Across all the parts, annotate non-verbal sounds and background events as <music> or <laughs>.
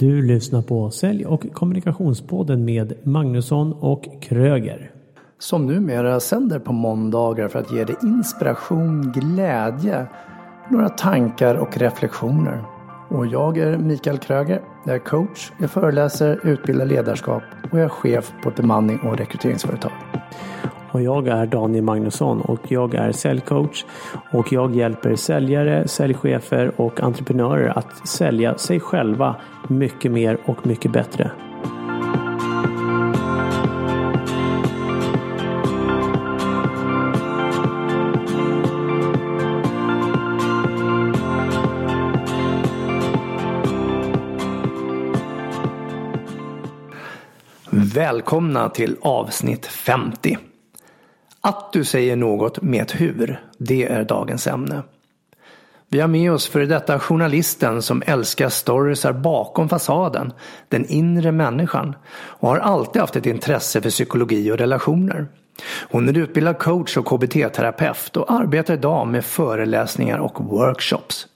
Du lyssnar på Sälj och kommunikationspodden med Magnusson och Kröger. Som numera sänder på måndagar för att ge dig inspiration, glädje, några tankar och reflektioner. Och jag är Mikael Kröger. Jag är coach, jag föreläser, utbildar ledarskap och jag är chef på ett bemanning och rekryteringsföretag. Och jag är Daniel Magnusson och jag är säljcoach och jag hjälper säljare, säljchefer och entreprenörer att sälja sig själva mycket mer och mycket bättre. Välkomna till avsnitt 50. Att du säger något med ett hur, det är dagens ämne. Vi har med oss före detta journalisten som älskar storiesar bakom fasaden, den inre människan och har alltid haft ett intresse för psykologi och relationer. Hon är utbildad coach och KBT-terapeut och arbetar idag med föreläsningar och workshops.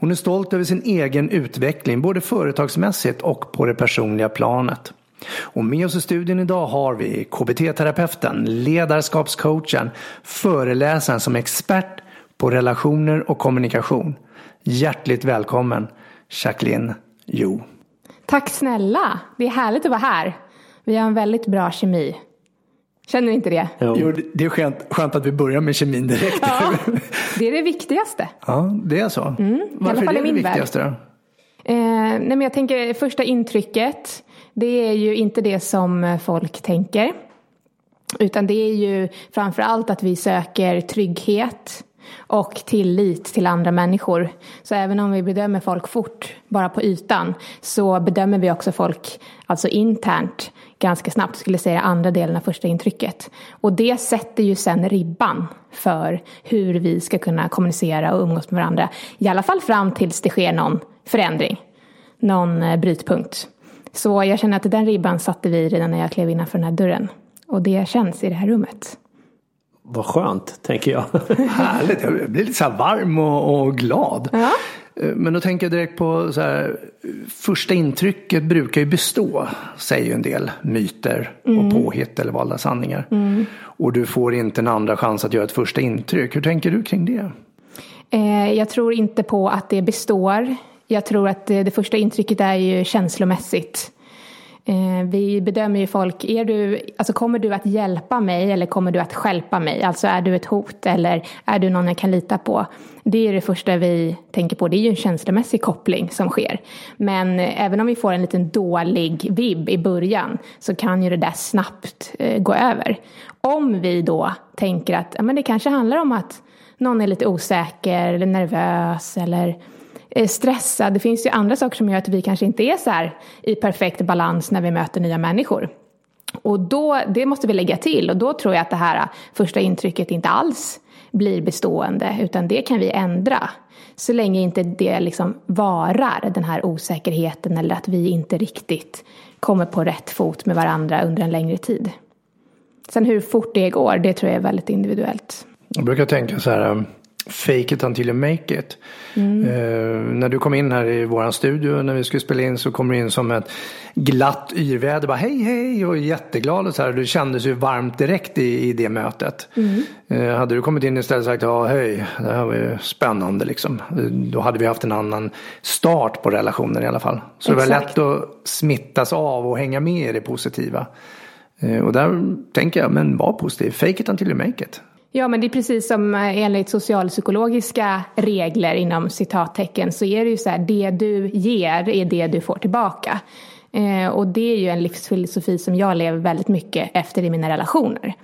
Hon är stolt över sin egen utveckling både företagsmässigt och på det personliga planet. Och med oss i studion idag har vi KBT-terapeuten, ledarskapscoachen, föreläsaren som expert på relationer och kommunikation. Hjärtligt välkommen Jacqueline Jo. Tack snälla! Det är härligt att vara här. Vi har en väldigt bra kemi. Känner ni inte det? Jo, det är skönt, skönt, att vi börjar med kemin direkt. Ja, det är det viktigaste. Ja, det är så. Mm, Varför är det det viktigaste då? Eh, nej men jag tänker första intrycket. Det är ju inte det som eh, folk tänker. Utan det är ju framför allt att vi söker trygghet och tillit till andra människor. Så även om vi bedömer folk fort, bara på ytan, så bedömer vi också folk, alltså internt, ganska snabbt, skulle säga andra delen av första intrycket. Och det sätter ju sen ribban för hur vi ska kunna kommunicera och umgås med varandra. I alla fall fram tills det sker någon förändring, någon eh, brytpunkt. Så jag känner att den ribban satte vi redan när jag klev innanför den här dörren. Och det känns i det här rummet. Vad skönt, tänker jag. <laughs> Härligt, jag blir lite så här varm och, och glad. Ja. Eh, men då tänker jag direkt på så här, första intrycket brukar ju bestå, säger ju en del myter mm. och påhitt eller valda sanningar. Mm. Och du får inte en andra chans att göra ett första intryck. Hur tänker du kring det? Eh, jag tror inte på att det består. Jag tror att eh, det, första intrycket är ju känslomässigt. Eh, vi bedömer ju folk, är du, alltså kommer du att hjälpa mig eller kommer du att skälpa mig? Alltså är du ett hot eller är du någon jag kan lita på? Det är det första vi tänker på, det är ju en känslomässig koppling som sker. Men eh, även om vi får en liten dålig vibb i början så kan ju det där snabbt gå över. Om vi då tänker att men det kanske handlar om att någon är lite osäker eller nervös eller Eh, stressad. Det finns ju andra saker som gör att vi kanske inte är så här i perfekt balans när vi möter nya människor. Och då, det måste vi lägga till och då tror jag att det här äh, första intrycket inte alls blir bestående utan det kan vi ändra. Så länge inte det liksom varar, den här osäkerheten eller att vi inte riktigt kommer på rätt fot med varandra under en längre tid. Sen hur fort det går, det tror jag är väldigt individuellt. Jag brukar tänka så här, ähm, fake it until you make it. Mm. Uh, när du kom in här i våran studio när vi skulle spela in så kom du in som ett glatt yrväder. Bara hej hej och jätteglad och så här. Du kändes ju varmt direkt i, i det mötet. Mm. Uh, hade du kommit in istället och sagt ja hej det här var ju spännande liksom. Då hade vi haft en annan start på relationen i alla fall. Så Exakt. det var lätt att smittas av och hänga med i det positiva. Uh, och där tänker jag, men var positiv. Fake it until you make it. Ja, men det är precis som eh, enligt socialpsykologiska regler inom citattecken så är det ju så här, det du ger är det du får tillbaka. Eh, och det är ju en livsfilosofi som jag lever väldigt mycket efter i mina relationer.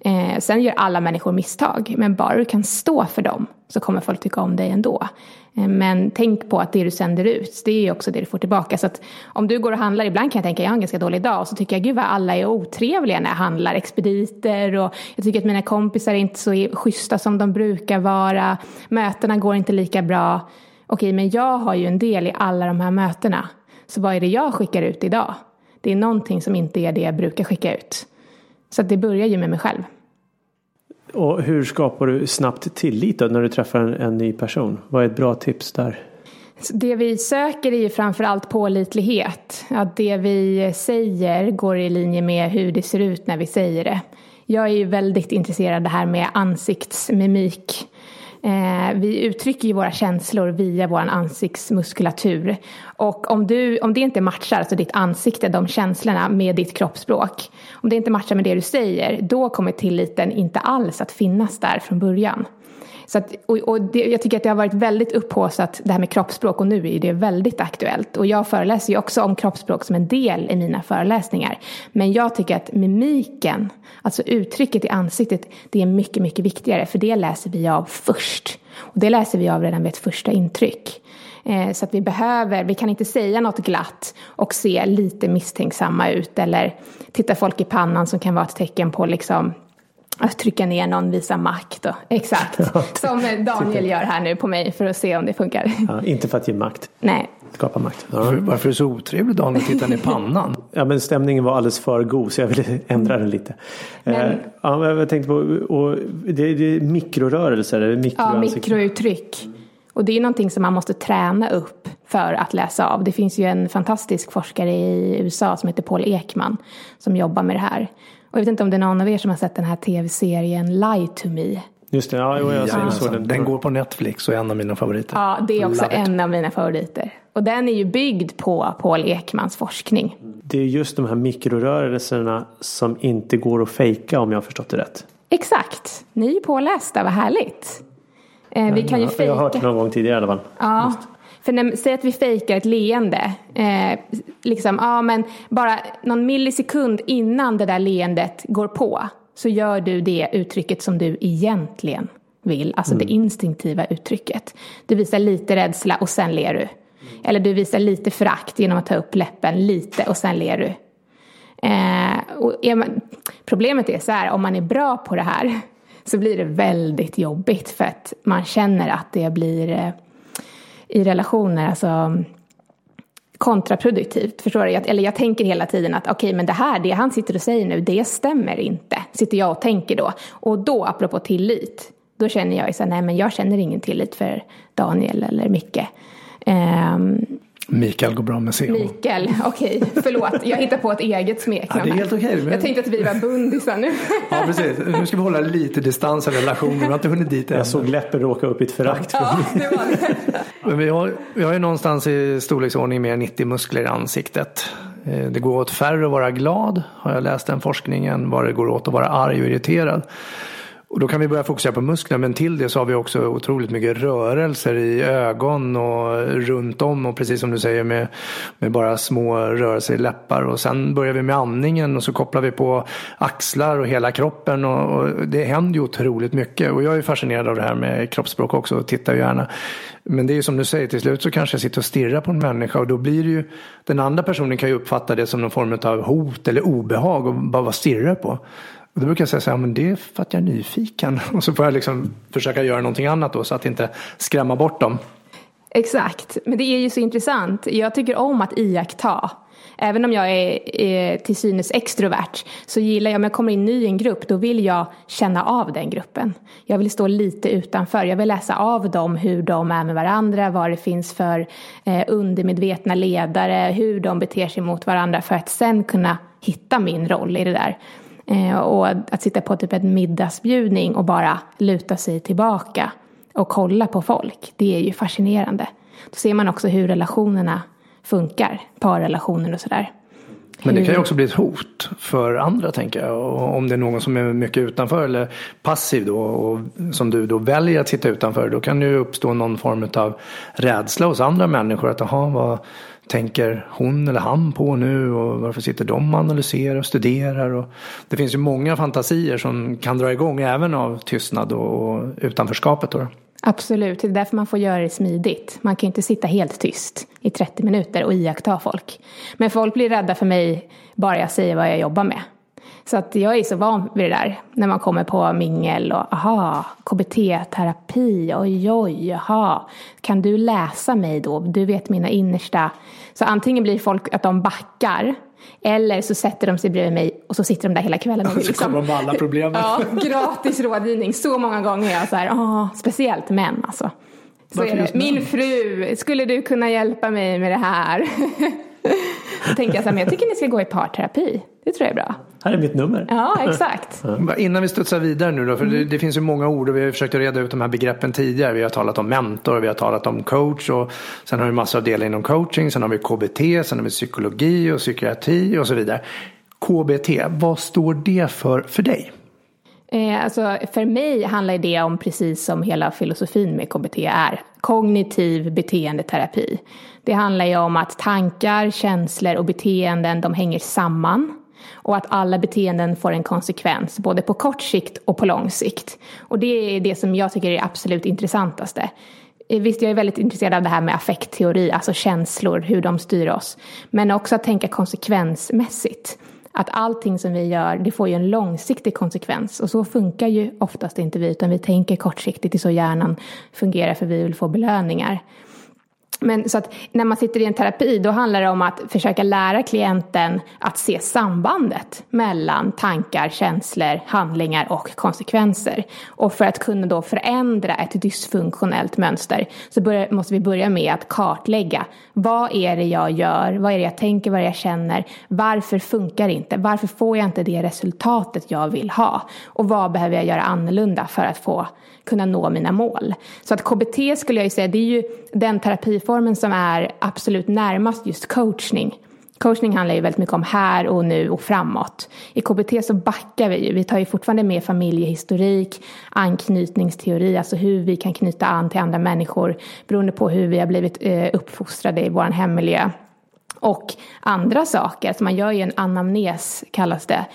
Eh, sen gör alla människor misstag, men bara du kan stå för dem så kommer folk tycka om dig ändå. Eh, men tänk på att det du sänder ut, det är ju också det du får tillbaka. Så att om du går och handlar, ibland kan jag tänka jag har en ganska dålig dag och så tycker jag gud vad alla är otrevliga när jag handlar, expediter och jag tycker att mina kompisar är inte så schyssta som de brukar vara, mötena går inte lika bra. Okej, men jag har ju en del i alla de här mötena. Så vad är det jag skickar ut idag? Det är någonting som inte är det jag brukar skicka ut. Så det börjar ju med mig själv. Och hur skapar du snabbt tillit då när du träffar en, en ny person? Vad är ett bra tips där? Det vi söker är ju framförallt pålitlighet. Att det vi säger går i linje med hur det ser ut när vi säger det. Jag är ju väldigt intresserad av det här med ansiktsmimik. Eh, vi uttrycker ju våra känslor via vår ansiktsmuskulatur. Och om, du, om det inte matchar, alltså ditt ansikte, de känslorna med ditt kroppsspråk. Om det inte matchar med det du säger, då kommer tilliten inte alls att finnas där från början. Så att, och, och det, jag tycker att det har varit väldigt upphåsat det här med kroppsspråk och nu är det väldigt aktuellt. Och jag föreläser ju också om kroppsspråk som en del i mina föreläsningar. Men jag tycker att mimiken, alltså uttrycket i ansiktet, det är mycket, mycket viktigare för det läser vi av först. Och det läser vi av redan vid ett första intryck. Eh, så att vi behöver, vi kan inte säga något glatt och se lite misstänksamma ut eller titta folk i pannan som kan vara ett tecken på liksom att trycka ner någon, visa makt. Och, exakt, <laughs> som Daniel gör här nu på mig för att se om det funkar. Ja, inte för att ge makt. Nej. Skapa makt. Ja. Varför är det så otrevligt Daniel att titta ner i <laughs> pannan? ja men stämningen var alldeles för god så jag ville ändra den lite. Men, eh, ja, jag tänkte på, och det, det är mikrorörelser? Mikro ja, mikrouttryck. Och det är någonting som man måste träna upp för att läsa av. Det finns ju en fantastisk forskare i USA som heter Paul Ekman som jobbar med det här. Och jag vet inte om det är någon av er som har sett den här tv-serien Lie to me. Just det, ja, jo, jag ja, såg den. Den går på Netflix och är en av mina favoriter. Ja, det är också en av mina favoriter. Och den är ju byggd på Paul Ekmans forskning. Det är just de här mikrorörelserna som inte går att fejka om jag har förstått det rätt. Exakt. Ni är ju pålästa, vad härligt. Eh, vi kan ju fejka. Jag har hört det någon gång tidigare i alla fall. Ja. Just. För när, säg att vi fejkar ett leende, eh, liksom, ja men bara någon millisekund innan det där leendet går på så gör du det uttrycket som du egentligen vill, alltså mm. det instinktiva uttrycket. Du visar lite rädsla och sen ler du. Eller du visar lite förakt genom att ta upp läppen lite och sen ler du. Eh, och är man, problemet är så här, om man är bra på det här så blir det väldigt jobbigt för att man känner att det blir eh, i relationer, alltså kontraproduktivt. Förstår du? Jag, eller jag tänker hela tiden att okej, okay, men det här, det han sitter och säger nu, det stämmer inte. Sitter jag och tänker då. Och då, apropå tillit, då känner jag ju så nej men jag känner ingen tillit för Daniel eller Micke. Um, Mikael går bra med CH. Mikael, okej, okay, förlåt. Jag hittar på ett eget smeknamn. Ja, det är helt okej. Okay, men... Jag tänkte att vi var bundisar nu. ja, precis. Nu ska vi hålla lite distans i relationen. Vi har inte hunnit dit än. Jag såg läppen råka upp i ett förakt. Ja, det var det. men vi har, vi har ju någonstans i storleksordning mer än 90 muskler i ansiktet. Eh, det går åt färre att vara glad, har jag läst den forskningen, vad det går åt att vara arg och irriterad. Och då kan vi börja fokusera på musklerna men till det så har vi också otroligt mycket rörelser i ögon och runt om och precis som du säger med, med bara små rörelser i läppar och sen börjar vi med andningen och så kopplar vi på axlar och hela kroppen och, och det händer ju otroligt mycket och jag är fascinerad av det här med kroppsspråk också och tittar gärna. Men det är ju som du säger, till slut så kanske jag sitter och stirrar på en människa och då blir det ju den andra personen kan ju uppfatta det som någon form av hot eller obehag och bara stirrar på. Och då brukar jag säga så här, men det är för att jag är nyfiken. <laughs> Och så får jag liksom försöka göra någonting annat då så att inte skrämma bort dem. Exakt, men det är ju så intressant. Jag tycker om att iaktta. Även om jag är, är till synes extrovert så gillar jag, om jag kommer in ny i en grupp, då vill jag känna av den gruppen. Jag vill stå lite utanför, jag vill läsa av dem hur de är med varandra, vad det finns för eh, undermedvetna ledare, hur de beter sig mot varandra för att sen kunna hitta min roll i det där. Eh, och att sitta på typ en middagsbjudning och bara luta sig tillbaka och kolla på folk, det är ju fascinerande. Då ser man också hur relationerna funkar, parrelationer och sådär. Men det kan ju också bli ett hot för andra tänker jag. om det är någon som är mycket utanför eller passiv då och som du då väljer att sitta utanför. Då kan det ju uppstå någon form av rädsla hos andra människor. Att vad, tänker hon eller han på nu och varför sitter de och analyserar och studerar. Och det finns ju många fantasier som kan dra igång även av tystnad och utanförskapet. Då. Absolut, det är därför man får göra det smidigt. Man kan ju inte sitta helt tyst i 30 minuter och iaktta folk. Men folk blir rädda för mig bara jag säger vad jag jobbar med. Så att jag är så van vid det där. När man kommer på mingel och aha, KBT-terapi, oj oj, jaha. Kan du läsa mig då? Du vet mina innersta. Så antingen blir folk att de backar. Eller så sätter de sig bredvid mig och så sitter de där hela kvällen. Och <laughs> så liksom, kommer de med alla problemen. <laughs> ja, gratis rådgivning. Så många gånger är jag så här, åh, speciellt män alltså. Min fru, skulle du kunna hjälpa mig med det här? <laughs> Tänker jag så här, men jag tycker ni ska gå i parterapi. Det tror jag är bra. Här är mitt nummer. Ja, exakt. Innan vi studsar vidare nu då, för det, det, finns ju många ord och vi har försökt reda ut de här begreppen tidigare. Vi har talat om mentor, vi har talat om coach och sen har vi massor av delar inom coaching. Sen har vi KBT, sen har vi psykologi och psykiatri och så vidare. KBT, vad står det för för dig? Eh, alltså, för mig handlar det om precis som hela filosofin med KBT är, kognitiv beteendeterapi. Det handlar ju om att tankar, känslor och beteenden de hänger samman och att alla beteenden får en konsekvens både på kort sikt och på lång sikt. Och det är det som jag tycker är det absolut intressantaste. Eh, visst, jag är väldigt intresserad av det här med affektteori, alltså känslor, hur de styr oss. Men också att tänka konsekvensmässigt att allting som vi gör, det får ju en långsiktig konsekvens. Och så funkar ju oftast inte vi, utan vi tänker kortsiktigt, det är så hjärnan fungerar för vi vill få belöningar. Men så att när man sitter i en terapi då handlar det om att försöka lära klienten att se sambandet mellan tankar, känslor, handlingar och konsekvenser. Och för att kunna då förändra ett dysfunktionellt mönster så måste vi börja med att kartlägga. Vad är det jag gör, vad är det jag tänker, vad är det jag känner, varför funkar det inte, varför får jag inte det resultatet jag vill ha? Och vad behöver jag göra annorlunda för att få kunna nå mina mål. Så att KBT skulle jag ju säga, det är ju den terapiformen som är absolut närmast just coachning. Coachning handlar ju väldigt mycket om här och nu och framåt. I KBT så backar vi ju. Vi tar ju fortfarande med familjehistorik, anknytningsteori, alltså hur vi kan knyta an till andra människor beroende på hur vi har blivit eh, uppfostrade i vår hemmiljö. Och andra saker, så man gör ju en anamnes kallas det,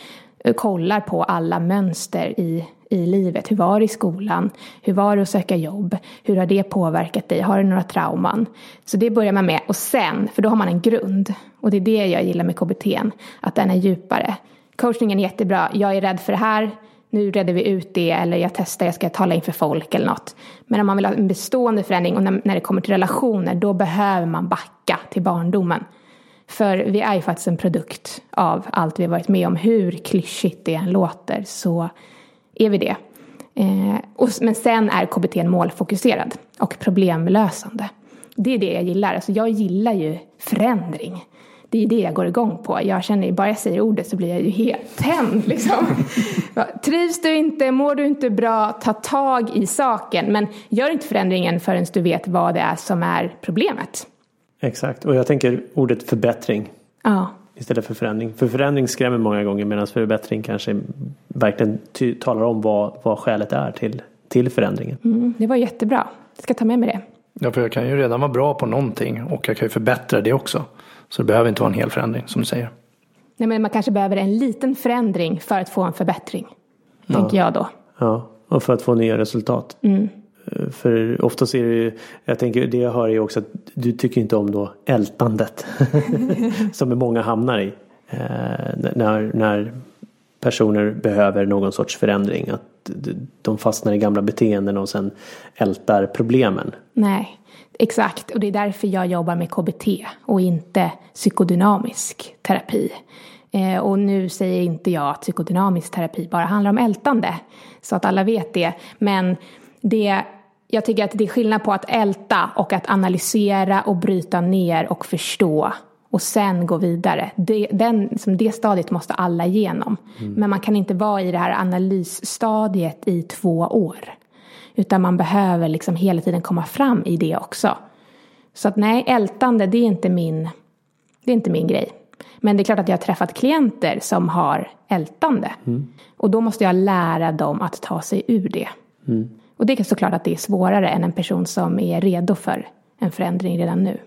eh, kollar på alla mönster i i livet. Hur var det i skolan? Hur var det att söka jobb? Hur har det påverkat dig? Har du några trauman? Så det börjar man med och sen, för då har man en grund. Och det är det jag gillar med KBT, att den är djupare. Coachningen är jättebra. Jag är rädd för det här. Nu redde vi ut det eller jag testar, jag ska tala inför folk eller något. Men om man vill ha en bestående förändring och när, när det kommer till relationer då behöver man backa till barndomen. För vi är ju faktiskt en produkt av allt vi har varit med om. Hur klyschigt det än låter så är vi det. Eh, men sen är KBT målfokuserad och problemlösande. Det är det jag gillar. Alltså jag gillar ju förändring. Det är det jag går igång på. Jag känner bara jag säger ordet så blir jag ju helt tänd <laughs> liksom. Trivs du inte, mår du inte bra, ta tag i saken. Men gör inte förändringen förrän du vet vad det är som är problemet. Exakt, och jag tänker ordet förbättring. Ja. Istället för förändring. För förändring skrämmer många gånger medan förbättring kanske verkligen talar om vad, vad skälet är till, till förändringen. Mm, det var jättebra. Jag ska ta med mig det. Ja, för jag kan ju redan vara bra på någonting och jag kan ju förbättra det också. Så det behöver inte vara en hel förändring som du säger. Nej, men man kanske behöver en liten förändring för att få en förbättring. Ja. Tänker jag då. Ja, och för att få nya resultat. Mm. För oftast är det ju, jag tänker det jag hör är också att du tycker inte om då ältandet. <laughs> som många hamnar i. Eh, när, när personer behöver någon sorts förändring. Att de fastnar i gamla beteenden och sen ältar problemen. Nej, exakt. Och det är därför jag jobbar med KBT och inte psykodynamisk terapi. Eh, och nu säger inte jag att psykodynamisk terapi bara handlar om ältande. Så att alla vet det. Men det jag tycker att det är skillnad på att älta och att analysera och bryta ner och förstå och sen gå vidare. Det, den, som det stadiet måste alla igenom. Mm. Men man kan inte vara i det här analysstadiet i två år. Utan man behöver liksom hela tiden komma fram i det också. Så att nej, ältande det är inte min, det är inte min grej. Men det är klart att jag har träffat klienter som har ältande. Mm. Och då måste jag lära dem att ta sig ur det. Mm. Och det är såklart att det är svårare än en person som är redo för en förändring redan nu.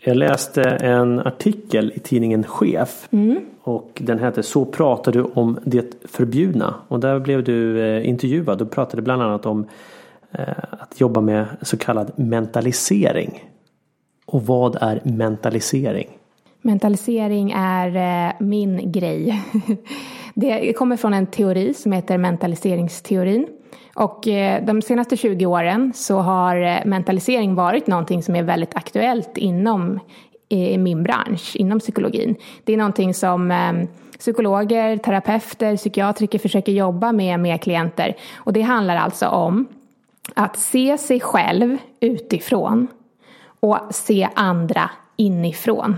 Jag läste en artikel i tidningen Chef. Mm. Och den hette Så pratar du om det förbjudna. Och där blev du eh, intervjuad och pratade bland annat om eh, att jobba med så kallad mentalisering. Och vad är mentalisering? Mentalisering är eh, min grej. <laughs> Det kommer från en teori som heter mentaliseringsteorin. Och eh, de senaste 20 åren så har eh, mentalisering varit någonting som är väldigt aktuellt inom eh, min bransch, inom psykologin. Det är någonting som psykologer, terapeuter, psykiatriker försöker jobba med med klienter. Och det handlar alltså om att se sig själv utifrån och se andra inifrån.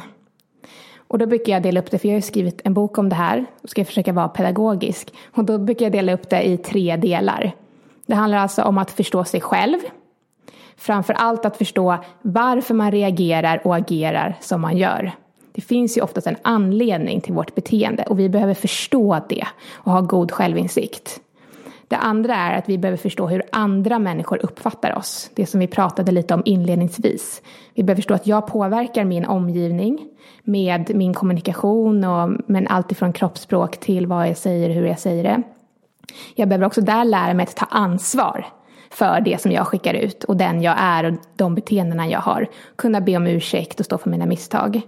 Och då brukar jag dela upp det, för jag har ju skrivit en bok om det här och ska försöka vara pedagogisk. Och då brukar jag dela upp det i tre delar. Det handlar alltså om att förstå sig själv. Framför allt att förstå varför man reagerar och agerar som man gör. Det finns ju oftast en anledning till vårt beteende och vi behöver förstå det och ha god självinsikt. Det andra är att vi behöver förstå hur andra människor uppfattar oss. Det som vi pratade lite om inledningsvis. Vi behöver förstå att jag påverkar min omgivning med min kommunikation och men allt ifrån kroppsspråk till vad jag säger, och hur jag säger det. Jag behöver också där lära mig att ta ansvar för det som jag skickar ut och den jag är och de beteendena jag har. Kunna be om ursäkt och stå för mina misstag.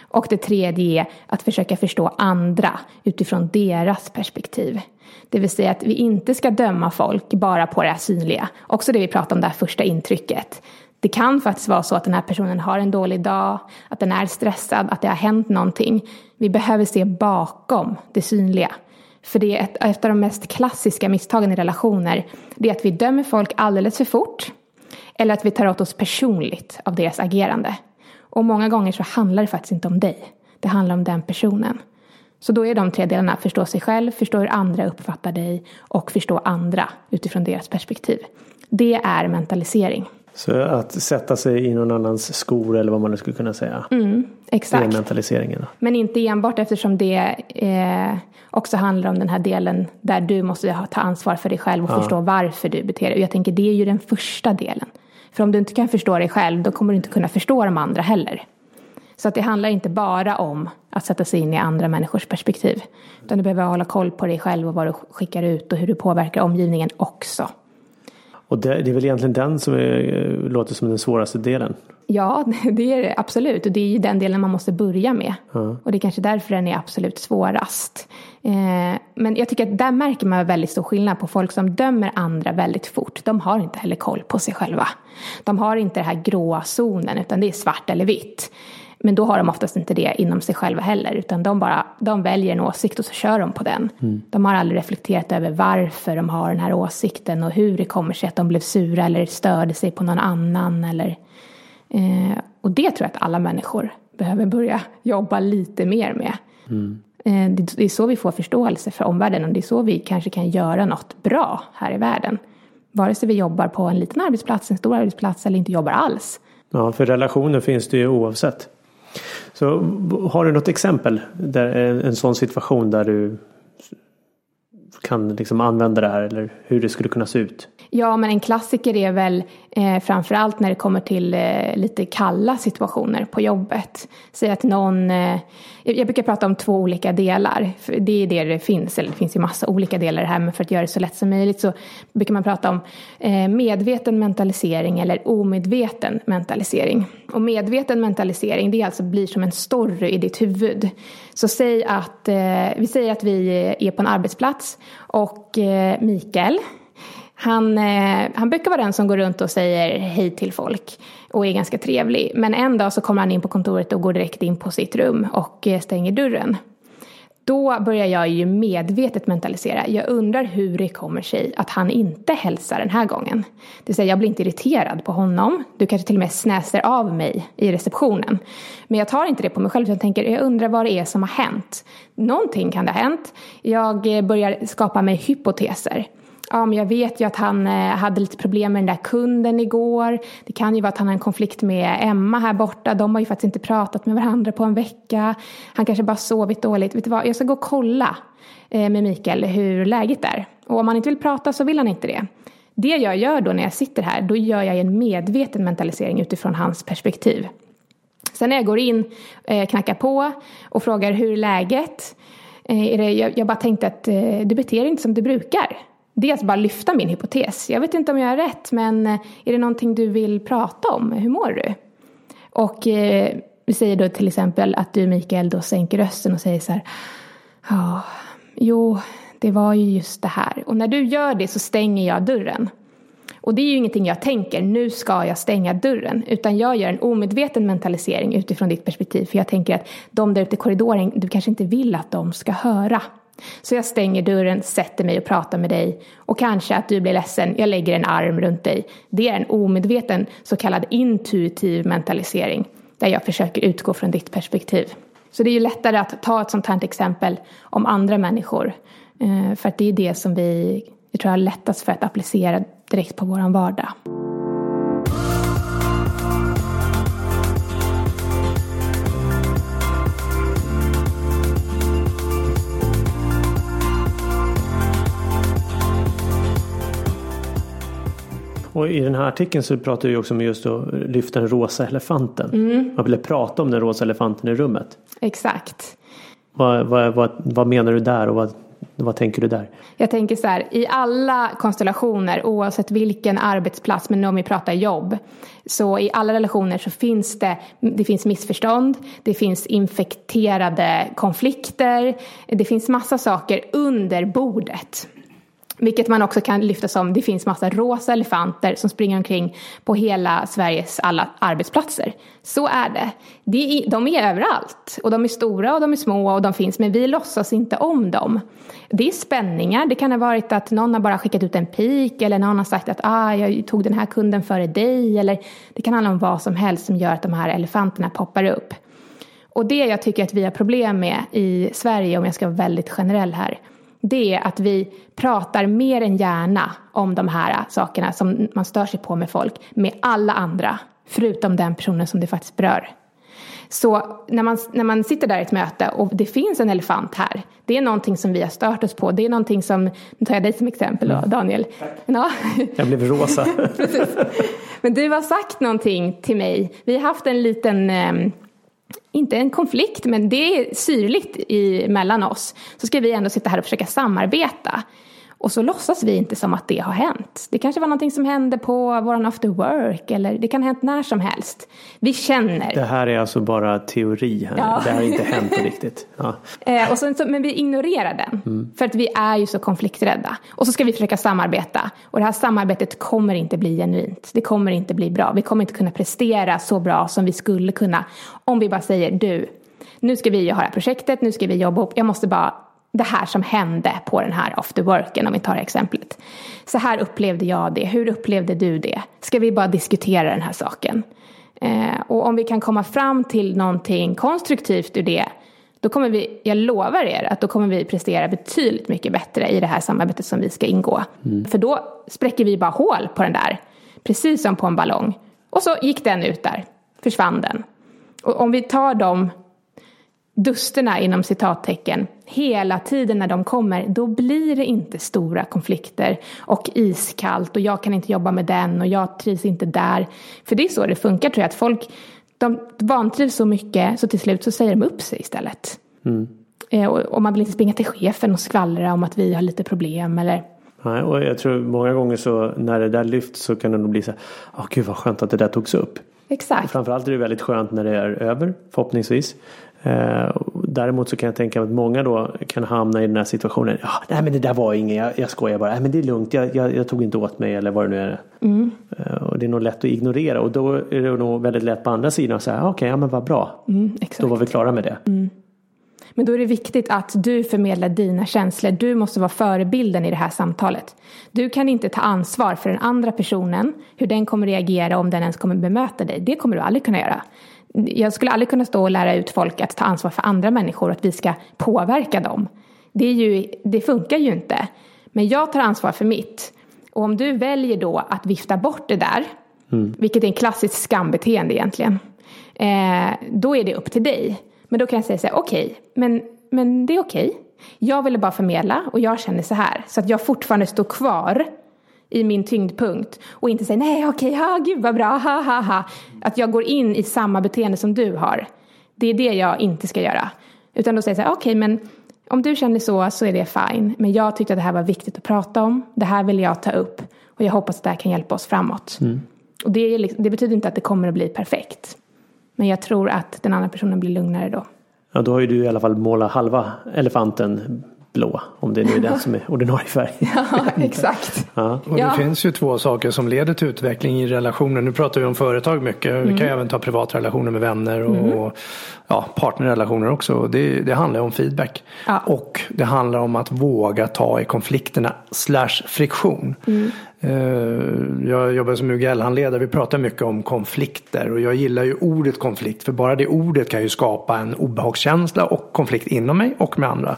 Och det tredje är att försöka förstå andra utifrån deras perspektiv. Det vill säga att vi inte ska döma folk bara på det här synliga. Också det vi pratade om, det här första intrycket. Det kan faktiskt vara så att den här personen har en dålig dag, att den är stressad, att det har hänt någonting. Vi behöver se bakom det synliga. För det är ett, ett av de mest klassiska misstagen i relationer. Det är att vi dömer folk alldeles för fort. Eller att vi tar åt oss personligt av deras agerande. Och många gånger så handlar det faktiskt inte om dig. Det handlar om den personen. Så då är de tre delarna förstå sig själv, förstå hur andra uppfattar dig och förstå andra utifrån deras perspektiv. Det är mentalisering. Så att sätta sig i någon annans skor eller vad man nu skulle kunna säga. Mm, exakt. Det är mentaliseringen. Men inte enbart eftersom det eh, också handlar om den här delen där du måste ta ansvar för dig själv och ja. förstå varför du beter dig. Jag tänker det är ju den första delen. För om du inte kan förstå dig själv då kommer du inte kunna förstå de andra heller. Så att det handlar inte bara om att sätta sig in i andra människors perspektiv. Utan du behöver hålla koll på dig själv och vad du skickar ut och hur du påverkar omgivningen också. Och det, det är väl egentligen den som är, låter som den svåraste delen? Ja, <laughs> det är det absolut. Och det är ju den delen man måste börja med. Ja. Och det är kanske därför den är absolut svårast. Eh, men jag tycker att där märker man väldigt stor skillnad på folk som dömer andra väldigt fort. De har inte heller koll på sig själva. De har inte den här gråa zonen, utan det är svart eller vitt. Men då har de oftast inte det inom sig själva heller, utan de bara de väljer en åsikt och så kör de på den. Mm. De har aldrig reflekterat över varför de har den här åsikten och hur det kommer sig att de blev sura eller störde sig på någon annan. Eller, eh, och det tror jag att alla människor behöver börja jobba lite mer med. Mm. Eh, det, det är så vi får förståelse för omvärlden och det är så vi kanske kan göra något bra här i världen. Vare sig vi jobbar på en liten arbetsplats, en stor arbetsplats eller inte jobbar alls. Ja, för relationer finns det ju oavsett. Så har du något exempel? Där eh, en sån situation där du kan liksom använda det här eller hur det skulle kunna se ut? Ja, men en klassiker är väl eh, framförallt när det kommer till eh, lite kalla situationer på jobbet. Säg att någon, eh, jag brukar prata om två olika delar, för det är det det finns, eller det finns ju massa olika delar i det här, men för att göra det så lätt som möjligt så brukar man prata om eh, medveten mentalisering eller omedveten mentalisering. Och medveten mentalisering, det alltså blir som en story i ditt huvud. Så säg att, eh, vi säger att vi eh, är på en arbetsplats och eh, Mikael han, eh, han brukar vara den som går runt och säger hej till folk och är ganska trevlig. Men en dag så kommer han in på kontoret och går direkt in på sitt rum och eh, stänger dörren. Då börjar jag ju medvetet mentalisera. Jag undrar hur det kommer sig att han inte hälsar den här gången. Det vill säga, jag blir inte irriterad på honom. Du kanske till och med snäser av mig i receptionen. Men jag tar inte det på mig själv, jag tänker, jag undrar vad det är som har hänt. Någonting kan det ha hänt. Jag eh, börjar skapa mig hypoteser ja, men jag vet ju att han eh, hade lite problem med den där kunden igår. Det kan ju vara att han har en konflikt med Emma här borta. De har ju faktiskt inte pratat med varandra på en vecka. Han kanske bara sovit dåligt. Vet du vad, jag ska gå och kolla eh, med Mikael hur läget är. Och om han inte vill prata så vill han inte det. Det jag gör då när jag sitter här, då gör jag en medveten mentalisering utifrån hans perspektiv. Sen när jag går in, eh, knackar på och frågar hur är läget? Är jag bara tänkte att du beter dig inte som du brukar dels bara lyfta min hypotes. Jag vet inte om jag har rätt, men eh, är det någonting du vill prata om? Hur mår du? Och eh, vi säger då till exempel att du Mikael då sänker rösten och säger så här. Ja, jo, det var ju just det här. Och när du gör det så stänger jag dörren. Och det är ju ingenting jag tänker, nu ska jag stänga dörren. Utan jag gör en omedveten mentalisering utifrån ditt perspektiv. För jag tänker att de där ute i korridoren, du kanske inte vill att de ska höra så jag stänger dörren, sätter mig och pratar med dig och kanske att du blir ledsen, jag lägger en arm runt dig. Det är en omedveten så kallad intuitiv mentalisering där jag försöker utgå från ditt perspektiv. Så det är ju lättare att ta ett sånt här exempel om andra människor eh, för att det är det som vi, jag tror har lättast för att applicera direkt på vår vardag. Och i den här artikeln så pratar vi också om just att lyfta den rosa elefanten. Mm. Man ville prata om den rosa elefanten i rummet. Exakt. Vad, vad, vad, vad menar du där och vad, vad tänker du där? Jag tänker så här, i alla konstellationer oavsett vilken arbetsplats, men om vi pratar jobb, så i alla relationer så finns det, det finns missförstånd, det finns infekterade konflikter, det finns massa saker under bordet. Vilket man också kan lyfta som, det finns massa rosa elefanter som springer omkring på hela Sveriges alla arbetsplatser. Så är det. De är överallt. Och de är stora och de är små och de finns, men vi låtsas inte om dem. Det är spänningar. Det kan ha varit att någon har bara skickat ut en pik eller någon har sagt att ah, jag tog den här kunden före dig. Eller det kan handla om vad som helst som gör att de här elefanterna poppar upp. Och det jag tycker att vi har problem med i Sverige, om jag ska vara väldigt generell här, det är att vi pratar mer än gärna om de här sakerna som man stör sig på med folk med alla andra, förutom den personen som det faktiskt berör. Så när man, när man sitter där i ett möte och det finns en elefant här, det är någonting som vi har stört oss på. Det är någonting som, nu tar jag dig som exempel då, mm. Daniel. Ja. Jag blev rosa. <laughs> Precis. Men du har sagt någonting till mig. Vi har haft en liten ehm, inte en konflikt, men det är syrligt i, mellan oss, så ska vi ändå sitta här och försöka samarbeta. Och så låtsas vi inte som att det har hänt. Det kanske var någonting som hände på våran after work eller det kan ha hänt när som helst. Vi känner. Det här är alltså bara teori här. Ja. Det har inte hänt på riktigt. Ja. Eh, och så, men vi ignorerar den. Mm. För att vi är ju så konflikträdda. Och så ska vi försöka samarbeta. Och det här samarbetet kommer inte bli genuint. Det kommer inte bli bra. Vi kommer inte kunna prestera så bra som vi skulle kunna. Om vi bara säger du, nu ska vi göra projektet, nu ska vi jobba upp. Jag måste bara det här som hände på den här afterworken om vi tar exemplet. Så här upplevde jag det, hur upplevde du det? Ska vi bara diskutera den här saken? Eh, och om vi kan komma fram till någonting konstruktivt ur det då kommer vi, jag lovar er att då kommer vi prestera betydligt mycket bättre i det här samarbetet som vi ska ingå. Mm. För då spräcker vi bara hål på den där, precis som på en ballong. Och så gick den ut där, försvann den. Och om vi tar de dusterna inom citattecken hela tiden när de kommer, då blir det inte stora konflikter och iskallt och jag kan inte jobba med den och jag trivs inte där. För det är så det funkar tror jag, att folk de vantrivs så mycket så till slut så säger de upp sig istället. Mm. Eh, och man vill inte springa till chefen och skvallra om att vi har lite problem eller Nej, och jag tror många gånger så när det där lyfts så kan det nog bli så här, åh gud vad skönt att det där togs upp. Exakt. Och framförallt är det väldigt skönt när det är över, förhoppningsvis. Eh, däremot så kan jag tänka mig att många då kan hamna i den här situationen. Ja, nej men det där var inget, jag, jag skojar bara. Nej men det är lugnt, jag, jag, jag tog inte åt mig eller vad det nu är. Mm. Eh, och det är nog lätt att ignorera och då är det nog väldigt lätt på andra sidan att säga okej, okay, ja men vad bra. Mm, då var vi klara med det. Mm. Men då är det viktigt att du förmedlar dina känslor. Du måste vara förebilden i det här samtalet. Du kan inte ta ansvar för den andra personen, hur den kommer reagera om den ens kommer bemöta dig. Det kommer du aldrig kunna göra jag skulle aldrig kunna stå och lära ut folk att ta ansvar för andra människor och att vi ska påverka dem. Det, är ju, det funkar ju inte. Men jag tar ansvar för mitt. Och om du väljer då att vifta bort det där, mm. vilket är en klassisk skambeteende egentligen, eh, då är det upp till dig. Men då kan jag säga så här, okej, okay, men, men det är okej. Okay. Jag ville bara förmedla och jag känner så här, så att jag fortfarande står kvar i min tyngdpunkt och inte säga nej okej, ja gud vad bra, ha ha ha. Att jag går in i samma beteende som du har. Det är det jag inte ska göra. Utan då säger jag så här, okej men om du känner så så är det fine. Men jag tyckte att det här var viktigt att prata om. Det här vill jag ta upp. Och jag hoppas att det här kan hjälpa oss framåt. Mm. Och det, är, liksom, det betyder inte att det kommer att bli perfekt. Men jag tror att den andra personen blir lugnare då. Ja, då har ju du i alla fall målat halva elefanten blå. Om det nu är den som är ordinarie färg. <laughs> Ja, exakt. Ja. Och det Ja. finns ju två saker som leder till utveckling i relationer. Nu pratar vi om företag mycket. Vi Mm. kan ju även ta privatrelationer med vänner och ja, partnerrelationer också. Och Det, det handlar om feedback. Ja. Och det handlar om att våga ta i konflikterna slash friktion. Mm. Eh, jag jobbar som UGL-handledare. Vi pratar mycket om konflikter. Och jag gillar ju ordet konflikt. För bara det ordet kan ju skapa en obehagskänsla och konflikt inom mig och med andra.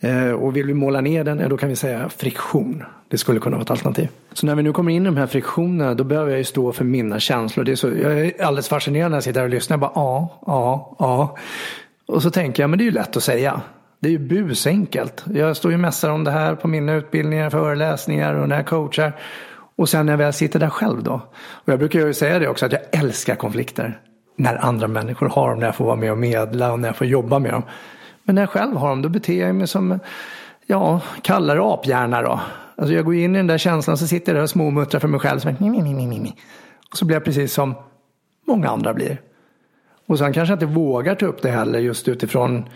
Eh, och vill vi måla ner den, ja, då kan vi säga friktion. Det skulle kunna vara ett alternativ. Så när vi nu kommer in i de här friktionerna, då behöver jag ju stå för mina känslor. Det är så, jag är alldeles fascinerad när jag sitter här och lyssnar. Jag bara, ja, ja, ja. Och så tänker jag, men det är ju lätt att säga. Det är ju busenkelt. Jag står ju och mässar om det här på mina utbildningar, föreläsningar och när jag coachar. Och sen när jag väl sitter där själv då. Och jag brukar ju säga det också, att jag älskar konflikter. När andra människor har dem, när jag får vara med och medla och när jag får jobba med dem. Men när jag själv har dem, då beter jag mig som, ja, kallare aphjärna då. Alltså jag går in i den där känslan så sitter jag där och småmuttrar för mig själv. Så, mi, mi, mi, mi, mi. Och så blir jag precis som många andra blir. Och sen kanske jag inte vågar ta upp det heller just utifrån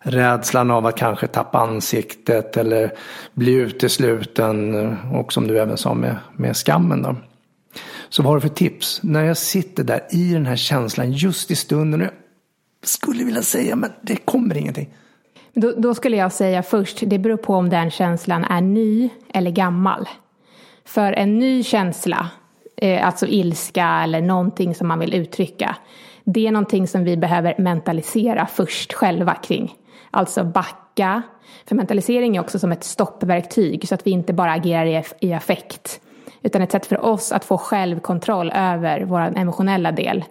rädslan av att kanske tappa ansiktet eller bli utesluten. Och som du även sa med, med skammen då. Så vad har du för tips? När jag sitter där i den här känslan just i stunden. Och jag skulle vilja säga men det kommer ingenting. Då, då skulle jag säga först, det beror på om den känslan är ny eller gammal. För en ny känsla, eh, alltså ilska eller någonting som man vill uttrycka, det är någonting som vi behöver mentalisera först själva kring. Alltså backa. För mentalisering är också som ett stoppverktyg så att vi inte bara agerar i, affekt. Utan ett sätt för oss att få självkontroll över vår emotionella del.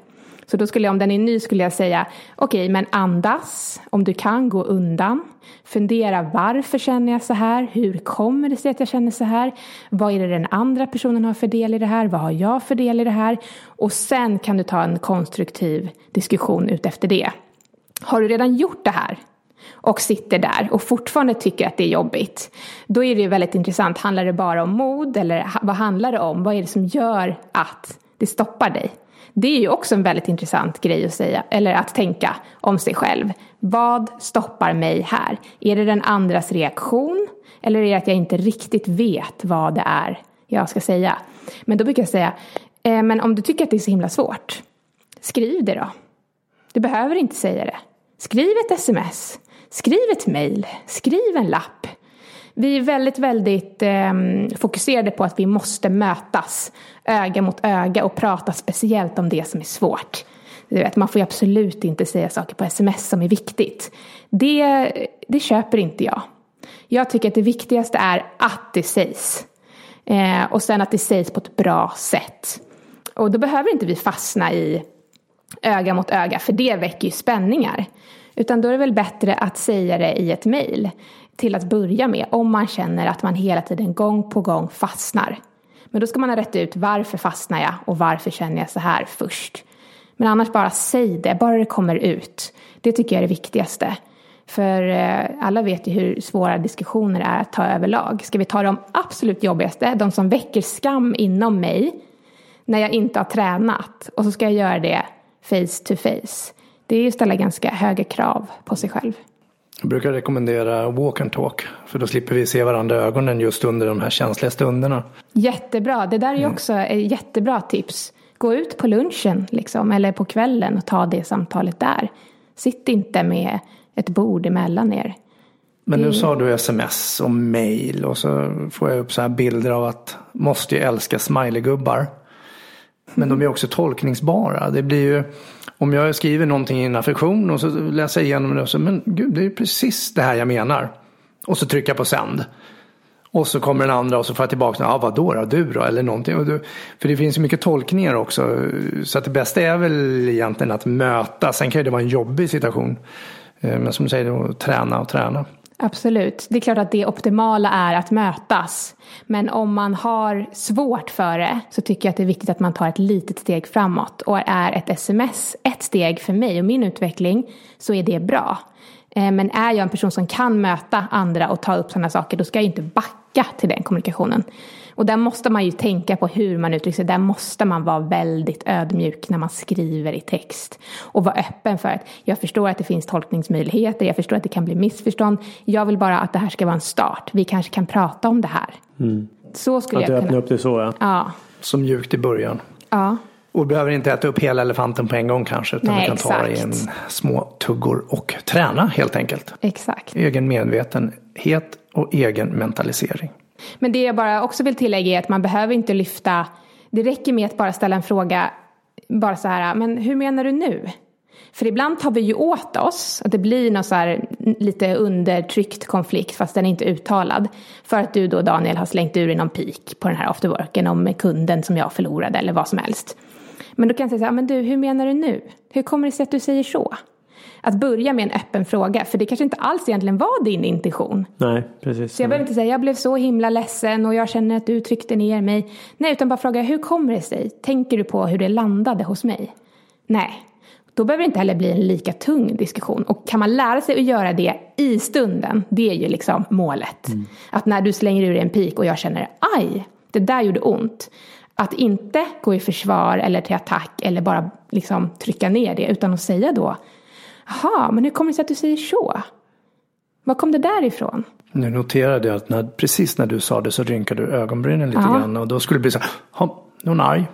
Så då skulle jag, om den är ny skulle jag säga, okej men andas, om du kan gå undan. Fundera varför känner jag så här? Hur kommer det sig att jag känner så här? Vad är det den andra personen har för del i det här? Vad har jag för del i det här? Och sen kan du ta en konstruktiv diskussion ut efter det. Har du redan gjort det här? Och sitter där och fortfarande tycker att det är jobbigt. Då är det ju väldigt intressant. Handlar det bara om mod eller vad handlar det om? Vad är det som gör att det stoppar dig? Det är ju också en väldigt intressant grej att säga, eller att tänka om sig själv. Vad stoppar mig här? Är det den andras reaktion? Eller är det att jag inte riktigt vet vad det är jag ska säga? Men då brukar jag säga, eh, men om du tycker att det är så himla svårt, skriv det då. Du behöver inte säga det. Skriv ett sms. Skriv ett mejl. Skriv en lapp. Vi är väldigt, väldigt eh, fokuserade på att vi måste mötas öga mot öga och prata speciellt om det som är svårt. Du vet, man får ju absolut inte säga saker på sms som är viktigt. Det, det köper inte jag. Jag tycker att det viktigaste är att det sägs. Eh, och sen att det sägs på ett bra sätt. Och då behöver inte vi fastna i öga mot öga, för det väcker ju spänningar. Utan då är det väl bättre att säga det i ett mejl till att börja med, om man känner att man hela tiden gång på gång fastnar. Men då ska man ha rätt ut varför fastnar jag och varför känner jag så här först. Men annars bara säg det, bara det kommer ut. Det tycker jag är det viktigaste. För eh, alla vet ju hur svåra diskussioner är att ta överlag. Ska vi ta de absolut jobbigaste, de som väcker skam inom mig, när jag inte har tränat och så ska jag göra det face to face. Det är ju att ställa ganska höga krav på sig själv. Jag brukar rekommendera walk and talk. För då slipper vi se varandra i ögonen just under de här känsliga stunderna. Jättebra, det där är ju också ett jättebra tips. Gå ut på lunchen liksom, eller på kvällen och ta det samtalet där. Sitt inte med ett bord emellan er. Men nu sa du sms och mail och så får jag upp så här bilder av att måste ju älska smileygubbar. Men de är också tolkningsbara. Det blir ju om jag skriver någonting i en affektion och så läser jag igenom det och så men gud det är precis det här jag menar. Och så trycker jag på sänd. Och så kommer den andra och så får jag tillbaka, ja vadå då, du då, eller någonting. Och du, för det finns ju mycket tolkningar också. Så att det bästa är väl egentligen att möta. Sen kan ju det vara en jobbig situation. Eh, men som du säger, träna och träna. Absolut. Det är klart att det optimala är att mötas. Men om man har svårt för det så tycker jag att det är viktigt att man tar ett litet steg framåt. Och är ett sms ett steg för mig och min utveckling så är det bra. Eh, men är jag en person som kan möta andra och ta upp sådana saker då ska jag inte backa till den kommunikationen. Och där måste man ju tänka på hur man uttrycker sig. Där måste man vara väldigt ödmjuk när man skriver i text. Och vara öppen för att jag förstår att det finns tolkningsmöjligheter, jag förstår att det kan bli missförstånd. Jag vill bara att det här ska vara en start. Vi kanske kan prata om det här. Mm. Så skulle att jag kunna... Att du öppnar upp det så ja. ja. Så mjukt i början. Ja. Och behöver inte äta upp hela elefanten på en gång kanske. Utan Nej, du kan exakt. ta det i en små tuggor och träna helt enkelt. Exakt. Egen medvetenhet och egen mentalisering. Men det jag bara också vill tillägga är att man behöver inte lyfta, det räcker med att bara ställa en fråga, bara så här, men hur menar du nu? För ibland tar vi ju åt oss, att det blir någon så här lite undertryckt konflikt fast den är inte uttalad. För att du då Daniel har slängt ur i någon pik på den här afterworken om kunden som jag förlorade eller vad som helst. Men då kan jag säga så här, men du hur menar du nu? Hur kommer det sig att du säger så? Att börja med en öppen fråga, för det kanske inte alls egentligen var din intention. Nej, precis. Så jag behöver inte säga, jag blev så himla ledsen och jag känner att du tryckte ner mig. Nej, utan bara fråga, hur kommer det sig? Tänker du på hur det landade hos mig? Nej, då behöver det inte heller bli en lika tung diskussion. Och kan man lära sig att göra det i stunden, det är ju liksom målet. Mm. Att när du slänger ur en pik och jag känner, aj, det där gjorde ont. Att inte gå i försvar eller till attack eller bara liksom trycka ner det, utan att säga då, Jaha, men hur kommer det sig att du säger så? Var kom det där ifrån? Nu noterade jag att när, precis när du sa det så rynkade du ögonbrynen lite ja. grann och då skulle det bli så här, hon arg.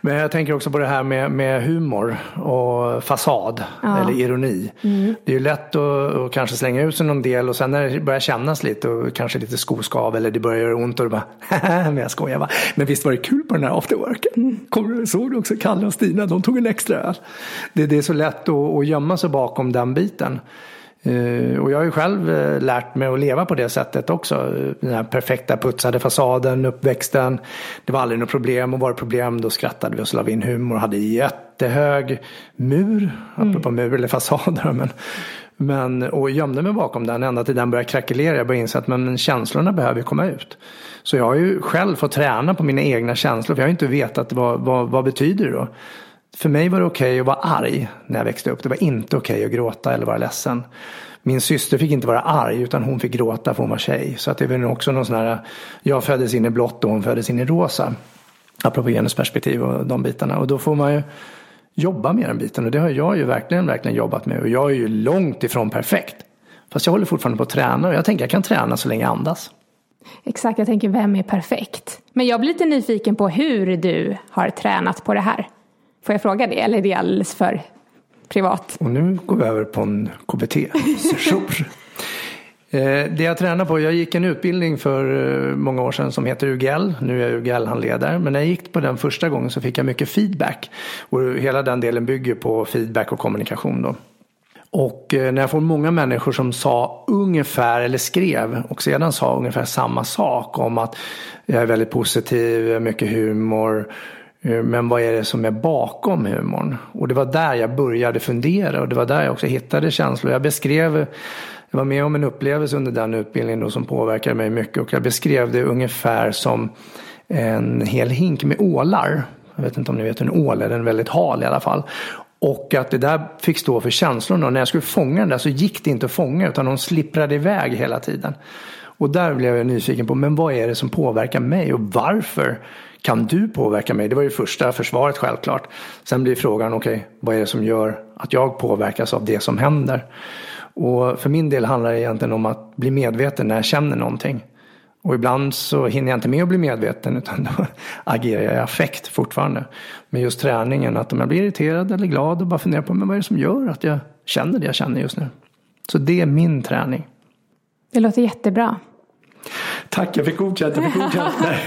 Men jag tänker också på det här med, med humor och fasad ja. eller ironi. Mm. Det är ju lätt att, att, kanske slänga ut sig någon del och sen när det börjar kännas lite och kanske lite skoskav eller det börjar göra ont och du bara <laughs> men jag skojar bara. Men visst var det kul på den här afterworken? Mm. Kommer, såg du också Kalle och Stina? De tog en extra öl. Det, det är så lätt att, att gömma sig bakom den biten. Uh, och jag har ju själv uh, lärt mig att leva på det sättet också. Den här perfekta putsade fasaden, uppväxten. Det var aldrig något problem och var det problem då skrattade vi och la in humor och hade jättehög mur. Mm. Apropå mur eller fasader. Men, men, och gömde mig bakom den ända till den började krackelera. Jag började inse att men, känslorna behöver komma ut. Så jag har ju själv fått träna på mina egna känslor. För jag har inte vetat vad, vad, vad betyder det då. För mig var det okej okay att vara arg när jag växte upp. Det var inte okej okay att gråta eller vara ledsen. Min syster fick inte vara arg utan hon fick gråta för hon var tjej. Så att det är väl också någon sån här, jag föddes in i blått och hon föddes in i rosa. Apropå genusperspektiv och de bitarna. Och då får man ju jobba med den biten. Och det har jag ju verkligen, verkligen jobbat med. Och jag är ju långt ifrån perfekt. Fast jag håller fortfarande på att träna och jag tänker jag kan träna så länge jag andas. Exakt, jag tänker vem är perfekt? Men jag blir lite nyfiken på hur du har tränat på det här. Får jag fråga det eller är det alldeles för privat? Och nu går vi över på en KBT-session. <laughs> Det jag tränar på, jag gick en utbildning för många år sedan som heter UGL. Nu är jag UGL-handledare. Men när jag gick på den första gången så fick jag mycket feedback. Och hela den delen bygger på feedback och kommunikation då. Och när jag får många människor som sa ungefär eller skrev och sedan sa ungefär samma sak om att jag är väldigt positiv, mycket humor, Eh, men vad är det som är bakom humorn? Och det var där jag började fundera och det var där jag också hittade känslor. Jag beskrev, jag var med om en upplevelse under den utbildningen då som påverkade mig mycket och jag beskrev det ungefär som en hel hink med ålar. Jag vet inte om ni vet hur en ål är, den är väldigt hal i alla fall. Och att det där fick stå för känslorna och när jag skulle fånga den där så gick det inte att fånga utan de slipprade iväg hela tiden. Och där blev jag nyfiken på, men vad är det som påverkar mig och varför kan du påverka mig? Det var ju första försvaret självklart. Sen blir frågan, okej, okay, vad är det som gör att jag påverkas av det som händer? Och för min del handlar det egentligen om att bli medveten när jag känner någonting. Och ibland så hinner jag inte med att bli medveten utan <laughs> då agerar jag i affekt fortfarande. Men just träningen, att om jag blir irriterad eller glad och bara funderar på men vad är det som gör att jag känner det jag känner just nu. Så det är min träning. Det låter jättebra. Tack, jag fick godkänt. Jag fick <laughs> godkänt. Nej,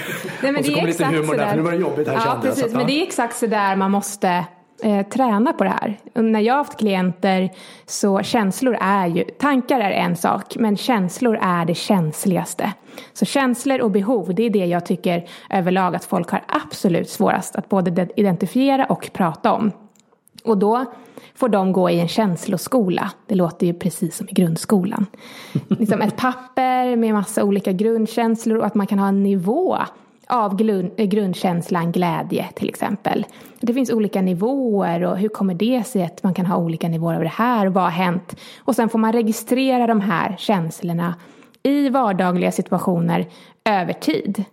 men och så kom lite humor där, för nu var det jobbigt här ja, kände precis, jag. Men det är exakt så där man måste eh, träna på det här. När jag har haft klienter så känslor är ju, tankar är en sak, men känslor är det känsligaste. Så känslor och behov, det är det jag tycker överlag att folk har absolut svårast att både identifiera och prata om. Och då får de gå i en känsloskola. Det låter ju precis som i grundskolan. <laughs> liksom ett papper med massa olika grundkänslor och att man kan ha en nivå av grundkänslan glädje till exempel. Det finns olika nivåer och hur kommer det sig att man kan ha olika nivåer av det här? Vad har hänt? Och sen får man registrera de här känslorna i vardagliga situationer över tid.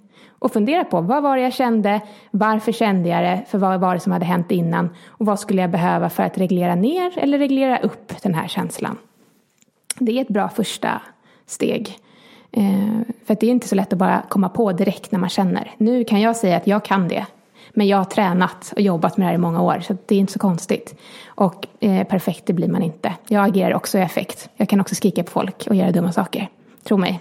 Och fundera på vad var det jag kände, varför kände jag det, för vad var det som hade hänt innan och vad skulle jag behöva för att reglera ner eller reglera upp den här känslan. Det är ett bra första steg. Eh, för det är inte så lätt att bara komma på direkt när man känner. Nu kan jag säga att jag kan det. Men jag har tränat och jobbat med det här i många år så det är inte så konstigt. Och eh, perfekt det blir man inte. Jag agerar också i effekt. Jag kan också skrika på folk och göra dumma saker. Tro mig.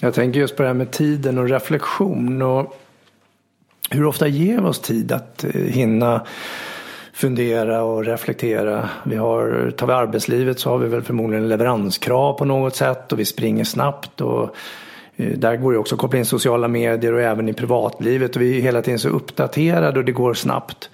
Jag tänker just på det här med tiden och reflektion. Och hur ofta ger vi oss tid att eh, hinna fundera och reflektera. Vi har, tar vi arbetslivet så har vi väl förmodligen leveranskrav på något sätt och vi springer snabbt. Och eh, där går det också att koppla in sociala medier och även i privatlivet och vi är hela tiden så uppdaterade och det går snabbt.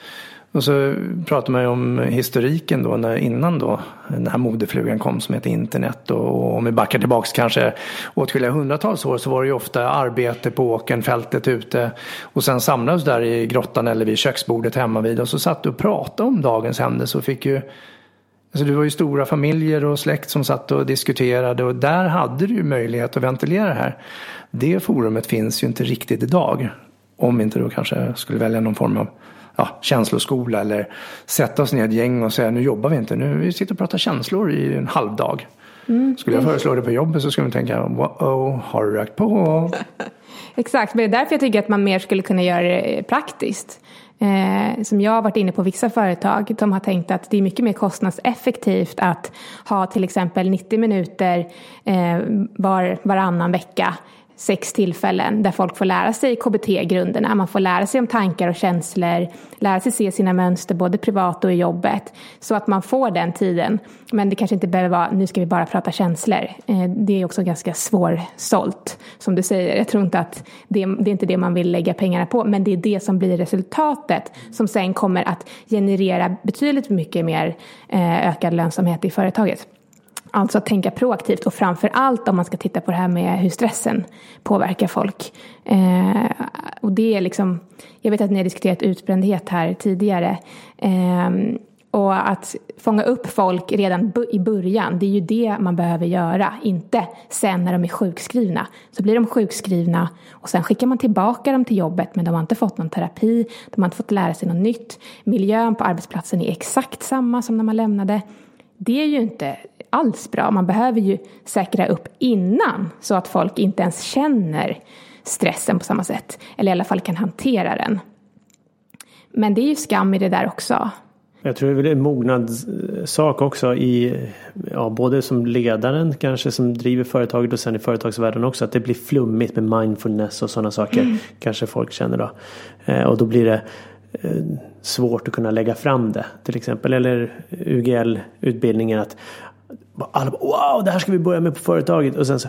Och så pratar man ju om historiken då när, innan då den här modeflugan kom som heter internet och om vi backar tillbaks kanske åtskilliga hundratals år så var det ju ofta arbete på åkern, fältet ute och sen samlades där i grottan eller vid köksbordet hemma vid och så satt du och pratade om dagens händelse och fick ju Alltså det var ju stora familjer och släkt som satt och diskuterade och där hade du ju möjlighet att ventilera det här. Det forumet finns ju inte riktigt idag. Om inte då kanske skulle välja någon form av ja, känsloskola eller sätta oss ner ett gäng och säga nu jobbar vi inte, nu vi sitter och pratar känslor i en halvdag. Mm. Skulle jag föreslå det på jobbet så skulle man tänka, wow, har du rökt på? <laughs> Exakt, men det är därför jag tycker att man mer skulle kunna göra det praktiskt. Eh, som jag har varit inne på vissa företag, de har tänkt att det är mycket mer kostnadseffektivt att ha till exempel 90 minuter eh, var, varannan vecka sex tillfällen där folk får lära sig KBT-grunderna. Man får lära sig om tankar och känslor, lära sig se sina mönster både privat och i jobbet så att man får den tiden. Men det kanske inte behöver vara nu ska vi bara prata känslor. Eh, det är också ganska svårsålt som du säger. Jag tror inte att det, det är inte det man vill lägga pengarna på men det är det som blir resultatet som sen kommer att generera betydligt mycket mer eh, ökad lönsamhet i företaget. Alltså att tänka proaktivt och framför allt om man ska titta på det här med hur stressen påverkar folk. Eh, och det är liksom, jag vet att ni har diskuterat utbrändhet här tidigare. Eh, och att fånga upp folk redan i början, det är ju det man behöver göra. Inte sen när de är sjukskrivna. Så blir de sjukskrivna och sen skickar man tillbaka dem till jobbet men de har inte fått någon terapi, de har inte fått lära sig något nytt. Miljön på arbetsplatsen är exakt samma som när man lämnade. Det är ju inte alls bra. Man behöver ju säkra upp innan så att folk inte ens känner stressen på samma sätt. Eller i alla fall kan hantera den. Men det är ju skam i det där också. Jag tror det är en mognadssak också i, ja, både som ledaren kanske som driver företaget och sen i företagsvärlden också. Att det blir flummigt med mindfulness och sådana saker. Mm. Kanske folk känner då. Eh, och då blir det Eh, svårt att kunna lägga fram det till exempel. Eller UGL-utbildningen att alla bara, wow, det här ska vi börja med på företaget. Och sen så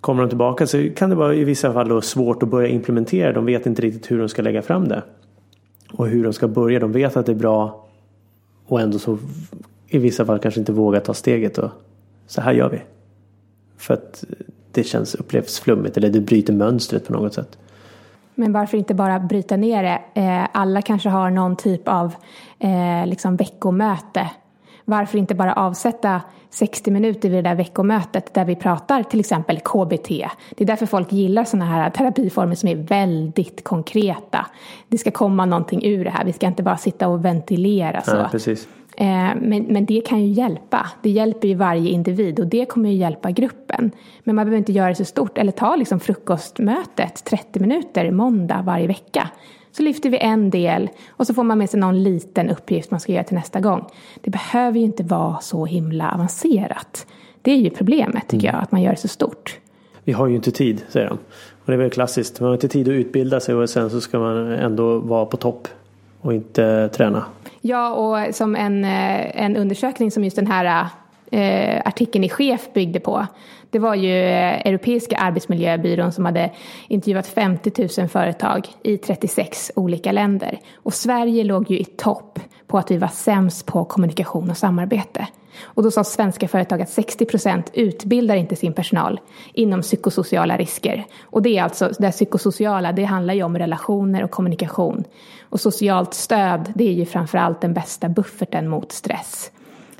kommer de tillbaka så kan det vara i vissa fall då svårt att börja implementera. De vet inte riktigt hur de ska lägga fram det. Och hur de ska börja. De vet att det är bra och ändå så i vissa fall kanske inte vågar ta steget och så här gör vi. För att det känns, upplevs flummigt eller det bryter mönstret på något sätt. Men varför inte bara bryta ner det? Eh, alla kanske har någon typ av eh, liksom veckomöte varför inte bara avsätta 60 minuter vid det där veckomötet där vi pratar till exempel KBT. Det är därför folk gillar sådana här terapiformer som är väldigt konkreta. Det ska komma någonting ur det här, vi ska inte bara sitta och ventilera så. Ja, precis. Eh, men, men det kan ju hjälpa. Det hjälper ju varje individ och det kommer ju hjälpa gruppen. Men man behöver inte göra det så stort. Eller ta liksom frukostmötet 30 minuter måndag varje vecka. Så lyfter vi en del och så får man med sig någon liten uppgift man ska göra till nästa gång. Det behöver ju inte vara så himla avancerat. Det är ju problemet tycker jag, att man gör det så stort. Vi har ju inte tid, säger de. Och det är väl klassiskt. Man har inte tid att utbilda sig och sen så ska man ändå vara på topp och inte träna. Ja, och som en, eh, en undersökning som just den här eh, eh, artikeln i Chef byggde på. Det var ju eh, Europeiska arbetsmiljöbyrån som hade intervjuat 50 000 företag i 36 olika länder. Och Sverige låg ju i topp på att vi var sämst på kommunikation och samarbete. Och då sa svenska företag att 60 procent utbildar inte sin personal inom psykosociala risker. Och det är alltså, det psykosociala, det handlar ju om relationer och kommunikation. Och socialt stöd, det är ju framförallt den bästa bufferten mot stress.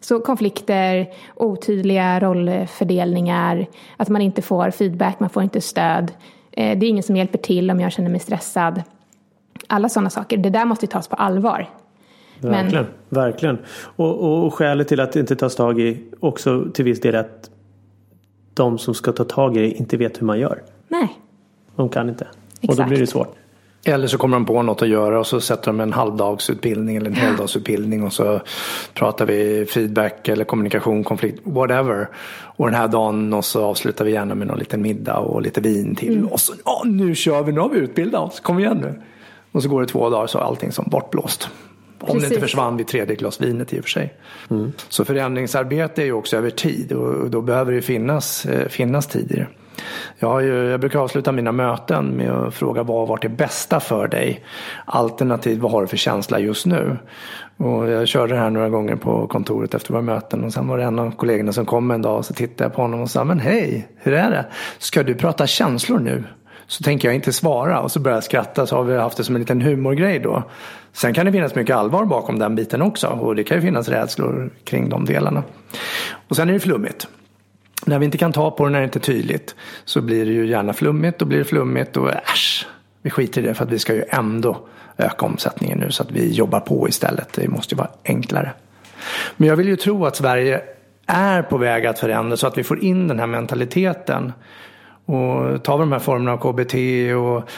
Så konflikter, otydliga rollfördelningar, att man inte får feedback, man får inte stöd. Eh, det är ingen som hjälper till om jag känner mig stressad. Alla sådana saker. Det där måste tas på allvar. Verkligen. Men... Verkligen. Och, och, och skälet till att det inte tas tag i också till viss del är att de som ska ta tag i det inte vet hur man gör. Nej. De kan inte. Exakt. Och då blir det svårt. Eller så kommer de på något att göra och så sätter de en halvdagsutbildning eller en heldagsutbildning och så pratar vi feedback eller kommunikation, konflikt, whatever. Och den här dagen och så avslutar vi gärna med någon liten middag och lite vin till. Mm. Och så, ja nu kör vi, nu har vi utbildat oss, kom igen nu. Och så går det två dagar så är allting som bortblåst. Om Precis. det inte försvann vid tredje glas vinet i och för sig. Mm. Så förändringsarbete är ju också över tid och då behöver det finnas, eh, finnas tid i det. Jag, ju, jag brukar avsluta mina möten med att fråga vad har varit det bästa för dig? Alternativt vad har du för känsla just nu? Och jag körde det här några gånger på kontoret efter våra möten och sen var det en av kollegorna som kom en dag och så tittade jag på honom och sa men hej, hur är det? Ska du prata känslor nu? Så tänker jag inte svara och så börjar jag skratta så har vi haft det som en liten humorgrej då. Sen kan det finnas mycket allvar bakom den biten också och det kan ju finnas rädslor kring de delarna. Och sen är det flummigt. När vi inte kan ta på det när det inte är tydligt så blir det ju gärna flummigt och blir det flummigt och äsch, vi skiter i det för att vi ska ju ändå öka omsättningen nu så att vi jobbar på istället. Det måste ju vara enklare. Men jag vill ju tro att Sverige är på väg att förändras så att vi får in den här mentaliteten. Och tar vi de här formerna av KBT och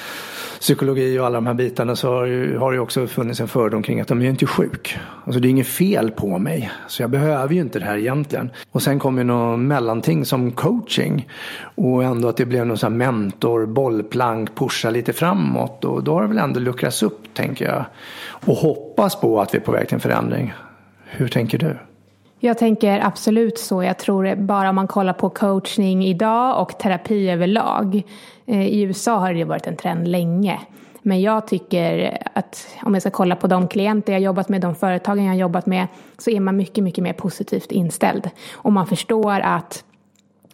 psykologi och alla de här bitarna så har, ju, har det också funnits en fördom kring att de är inte sjuk. Alltså det är inget fel på mig. Så jag behöver ju inte det här egentligen. Och sen kom ju något mellanting som coaching. Och ändå att det blev någon sån här mentor, bollplank, pusha lite framåt. Och då har det väl ändå luckrats upp tänker jag. Och hoppas på att vi är på väg till en förändring. Hur tänker du? Jag tänker absolut så. Jag tror bara om man kollar på coachning idag och terapi överlag. Eh, I USA har det varit en trend länge. Men jag tycker att om jag ska kolla på de klienter jag jobbat med, de företagen jag jobbat med, så är man mycket, mycket mer positivt inställd. Och man förstår att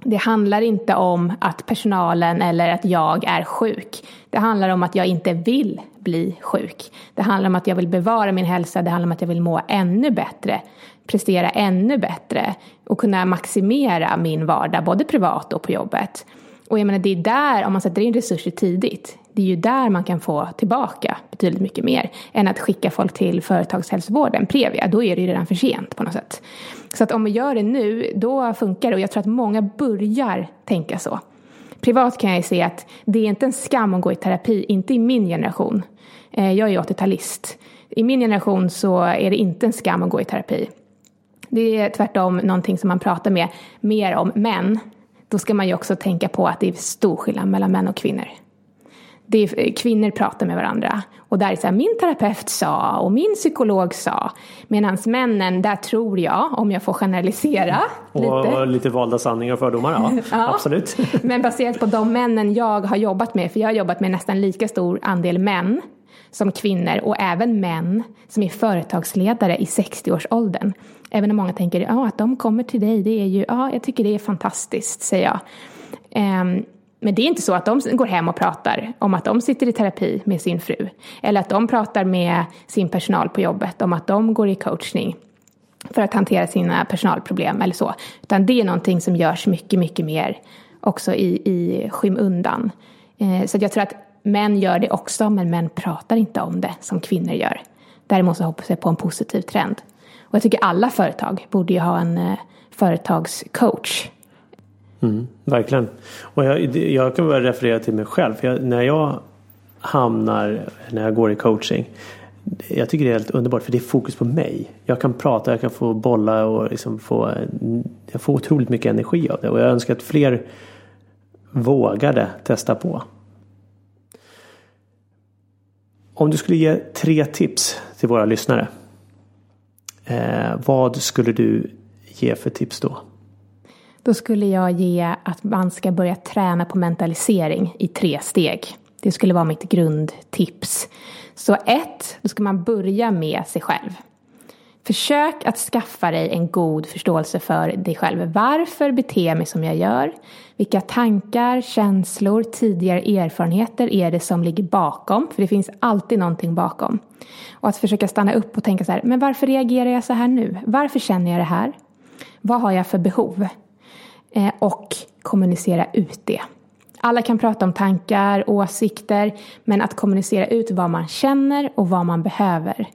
det handlar inte om att personalen eller att jag är sjuk. Det handlar om att jag inte vill bli sjuk. Det handlar om att jag vill bevara min hälsa, det handlar om att jag vill må ännu bättre prestera ännu bättre och kunna maximera min vardag, både privat och på jobbet. Och jag menar, det är där, om man sätter in resurser tidigt, det är ju där man kan få tillbaka betydligt mycket mer än att skicka folk till företagshälsovården, Previa. Då är det ju redan för sent på något sätt. Så att om vi gör det nu, då funkar det och jag tror att många börjar tänka så. Privat kan jag se att det är inte en skam att gå i terapi, inte i min generation. Eh, jag är 80-talist. I min generation så är det inte en skam att gå i terapi. Det är tvärtom någonting som man pratar med mer om. Men då ska man ju också tänka på att det är stor skillnad mellan män och kvinnor. Det är, kvinnor pratar med varandra och där är så här, min terapeut sa och min psykolog sa. Medan männen, där tror jag, om jag får generalisera och, lite. Och lite valda sanningar och fördomar, ja. <laughs> ja. Absolut. Men baserat på de männen jag har jobbat med, för jag har jobbat med nästan lika stor andel män som kvinnor och även män som är företagsledare i 60-årsåldern. Även om många tänker ja, att de kommer till dig, det är ju, ja, jag tycker det är fantastiskt, säger jag. Um, men det är inte så att de går hem och pratar om att de sitter i terapi med sin fru. Eller att de pratar med sin personal på jobbet om att de går i coachning för att hantera sina personalproblem eller så. Utan det är någonting som görs mycket, mycket mer också i, i skymundan. Eh, så jag tror att Män gör det också, men män pratar inte om det som kvinnor gör. Däremot så hoppas jag på en positiv trend. Och jag tycker alla företag borde ju ha en eh, företagscoach. Mm, verkligen. Och jag, jag kan bara referera till mig själv. För jag, när jag hamnar, när jag går i coaching. Jag tycker det är helt underbart för det är fokus på mig. Jag kan prata, jag kan få bolla och liksom få, jag får otroligt mycket energi av det. Och jag önskar att fler vågade testa på. Om du skulle ge tre tips till våra lyssnare. Eh, vad skulle du ge för tips då? Då skulle jag ge att man ska börja träna på mentalisering i tre steg. Det skulle vara mitt grundtips. Så ett, då ska man börja med sig själv. Försök att skaffa dig en god förståelse för dig själv. Varför beter jag mig som jag gör? Vilka tankar, känslor, tidigare erfarenheter är det som ligger bakom? För det finns alltid någonting bakom. Och att försöka stanna upp och tänka så här, men varför reagerar jag så här nu? Varför känner jag det här? Vad har jag för behov? Eh, och kommunicera ut det. Alla kan prata om tankar, åsikter, men att kommunicera ut vad man känner och vad man behöver.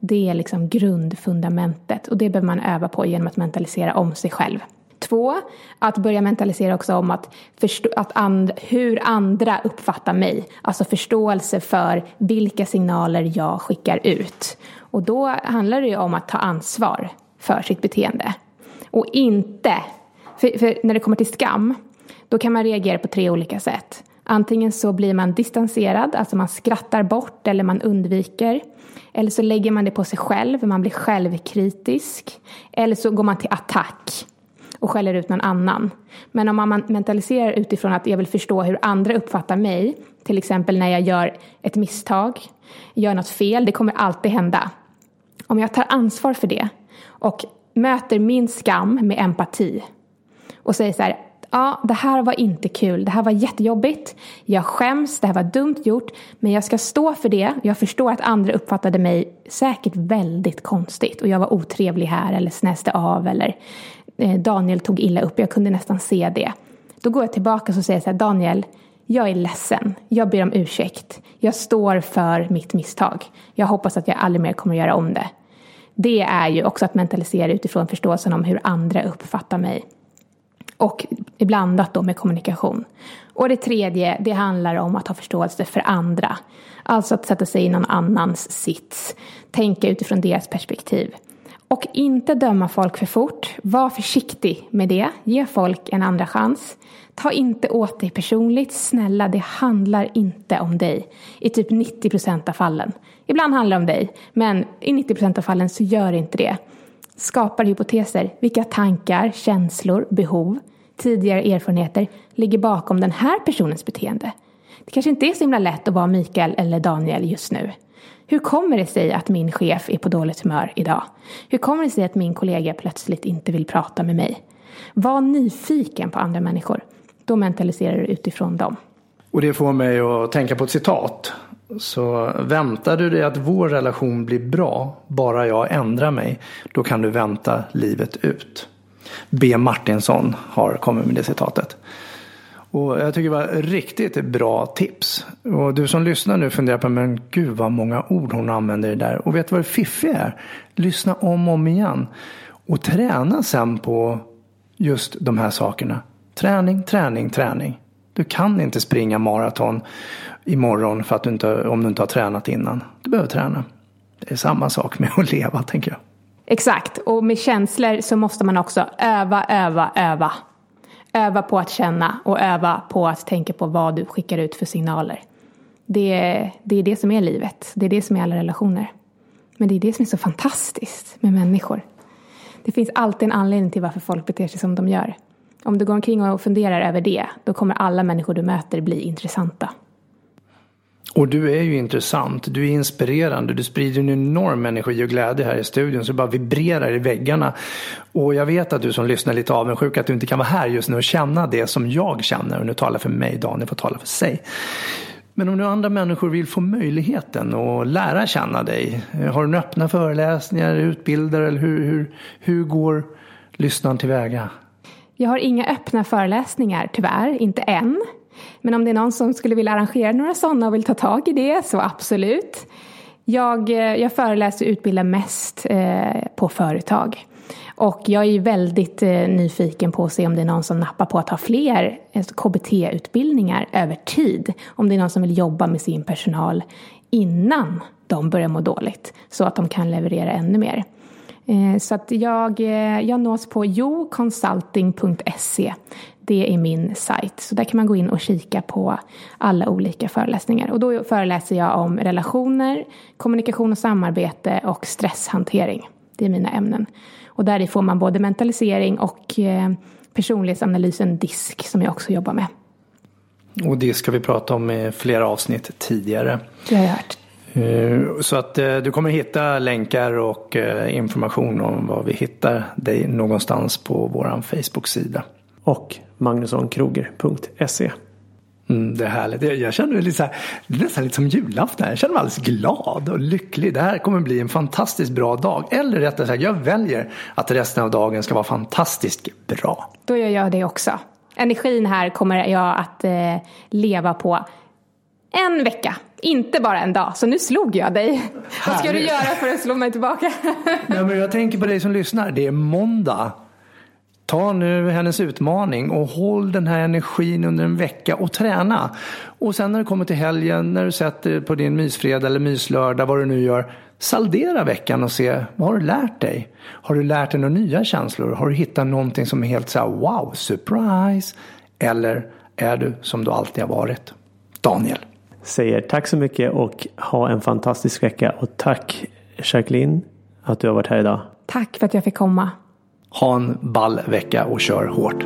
Det är liksom grundfundamentet och det behöver man öva på genom att mentalisera om sig själv. Två, att börja mentalisera också om att, förstå, att and, hur andra uppfattar mig. Alltså förståelse för vilka signaler jag skickar ut. Och då handlar det ju om att ta ansvar för sitt beteende. Och inte, för, för när det kommer till skam, då kan man reagera på tre olika sätt. Antingen så blir man distanserad, alltså man skrattar bort eller man undviker. Eller så lägger man det på sig själv, man blir självkritisk. Eller så går man till attack och skäller ut någon annan. Men om man mentaliserar utifrån att jag vill förstå hur andra uppfattar mig, till exempel när jag gör ett misstag, gör något fel, det kommer alltid hända. Om jag tar ansvar för det och möter min skam med empati och säger så här, ja, det här var inte kul, det här var jättejobbigt, jag skäms, det här var dumt gjort, men jag ska stå för det. Jag förstår att andra uppfattade mig säkert väldigt konstigt och jag var otrevlig här eller snäste av eller Eh, Daniel tog illa upp, jag kunde nästan se det. Då går jag tillbaka och säger så här, Daniel, jag är ledsen, jag ber om ursäkt, jag står för mitt misstag. Jag hoppas att jag aldrig mer kommer att göra om det. Det är ju också att mentalisera utifrån förståelsen om hur andra uppfattar mig och blandat då med kommunikation. Och det tredje, det handlar om att ha förståelse för andra. Alltså att sätta sig i någon annans sits, tänka utifrån deras perspektiv. Och inte döma folk för fort. Var försiktig med det. Ge folk en andra chans. Ta inte åt dig personligt. Snälla, det handlar inte om dig. I typ 90 procent av fallen. Ibland handlar det om dig, men i 90 procent av fallen så gör inte det skapar hypoteser. Vilka tankar, känslor, behov, tidigare erfarenheter ligger bakom den här personens beteende? Det kanske inte är så himla lätt att vara Mikael eller Daniel just nu. Hur kommer det sig att min chef är på dåligt humör idag? Hur kommer det sig att min kollega plötsligt inte vill prata med mig? Var nyfiken på andra människor. Då mentaliserar du utifrån dem. Och det får mig att tänka på ett citat så väntar du dig att vår relation blir bra bara jag ändrar mig, då kan du vänta livet ut. B. Martinsson har kommit med det citatet. Och jag tycker det var riktigt bra tips. Och du som lyssnar nu funderar på, men gud vad många ord hon använder det där. Och vet du vad det fiffiga är? Lyssna om och om igen. Och träna sen på just de här sakerna. Träning, träning, träning. Du kan inte springa maraton imorgon för att du inte, om du inte har tränat innan. Du behöver träna. Det är samma sak med att leva, tänker jag. Exakt, och med känslor så måste man också öva, öva, öva. Öva på att känna och öva på att tänka på vad du skickar ut för signaler. Det är, det är det som är livet. Det är det som är alla relationer. Men det är det som är så fantastiskt med människor. Det finns alltid en anledning till varför folk beter sig som de gör. Om du går omkring och funderar över det, då kommer alla människor du möter bli intressanta. Och du är ju intressant, du är inspirerande, du sprider en enorm energi och glädje här i studion så det bara vibrerar i väggarna. Och jag vet att du som lyssnar är lite avundsjuk att du inte kan vara här just nu och känna det som jag känner. Och nu talar för mig, Daniel får tala för sig. Men om nu andra människor vill få möjligheten att lära känna dig, eh, har du öppna föreläsningar, utbildar eller hur, hur, hur går lyssnaren tillväga? Jag har inga öppna föreläsningar tyvärr, inte än. Men om det är någon som skulle vilja arrangera några sådana och vill ta tag i det så absolut. Jag, eh, jag föreläser och utbildar mest eh, på företag. Och jag är väldigt eh, nyfiken på att se om det är någon som nappar på att ha fler KBT-utbildningar över tid. Om det är någon som vill jobba med sin personal innan de börjar må dåligt. Så att de kan leverera ännu mer. Så att jag, jag nås på joconsulting.se. Det är min sajt. Så där kan man gå in och kika på alla olika föreläsningar. Och då föreläser jag om relationer, kommunikation och samarbete och stresshantering. Det är mina ämnen. Och där får man både mentalisering och eh, personlighetsanalysen DISK som jag också jobbar med. Och det ska vi prata om i flera avsnitt tidigare. Det har jag hört. Eh, så att eh, du kommer hitta länkar och information om var vi hittar dig någonstans på vår Facebook-sida och magnussonkroger.se. Mm, det är härligt. Jag, jag känner mig lite så här, det är nästan lite som julafton. Jag känner mig alldeles glad och lycklig. Det här kommer bli en fantastiskt bra dag. Eller rättare sagt, jag väljer att resten av dagen ska vara fantastiskt bra. Då gör jag det också. Energin här kommer jag att eh, leva på en vecka. Inte bara en dag. Så nu slog jag dig. Vad ska du göra för att slå mig tillbaka? Nej, men jag tänker på dig som lyssnar. Det är måndag. Ta nu hennes utmaning och håll den här energin under en vecka och träna. Och sen när du kommer till helgen, när du sätter på din mysfredag eller myslördag, vad du nu gör. Saldera veckan och se, vad har du lärt dig? Har du lärt dig några nya känslor? Har du hittat någonting som är helt så här, wow, surprise? Eller är du som du alltid har varit? Daniel. Säger tack så mycket och ha en fantastisk vecka. Och tack Jacqueline att du har varit här idag. Tack för att jag fick komma. Ha en ball vecka och kör hårt.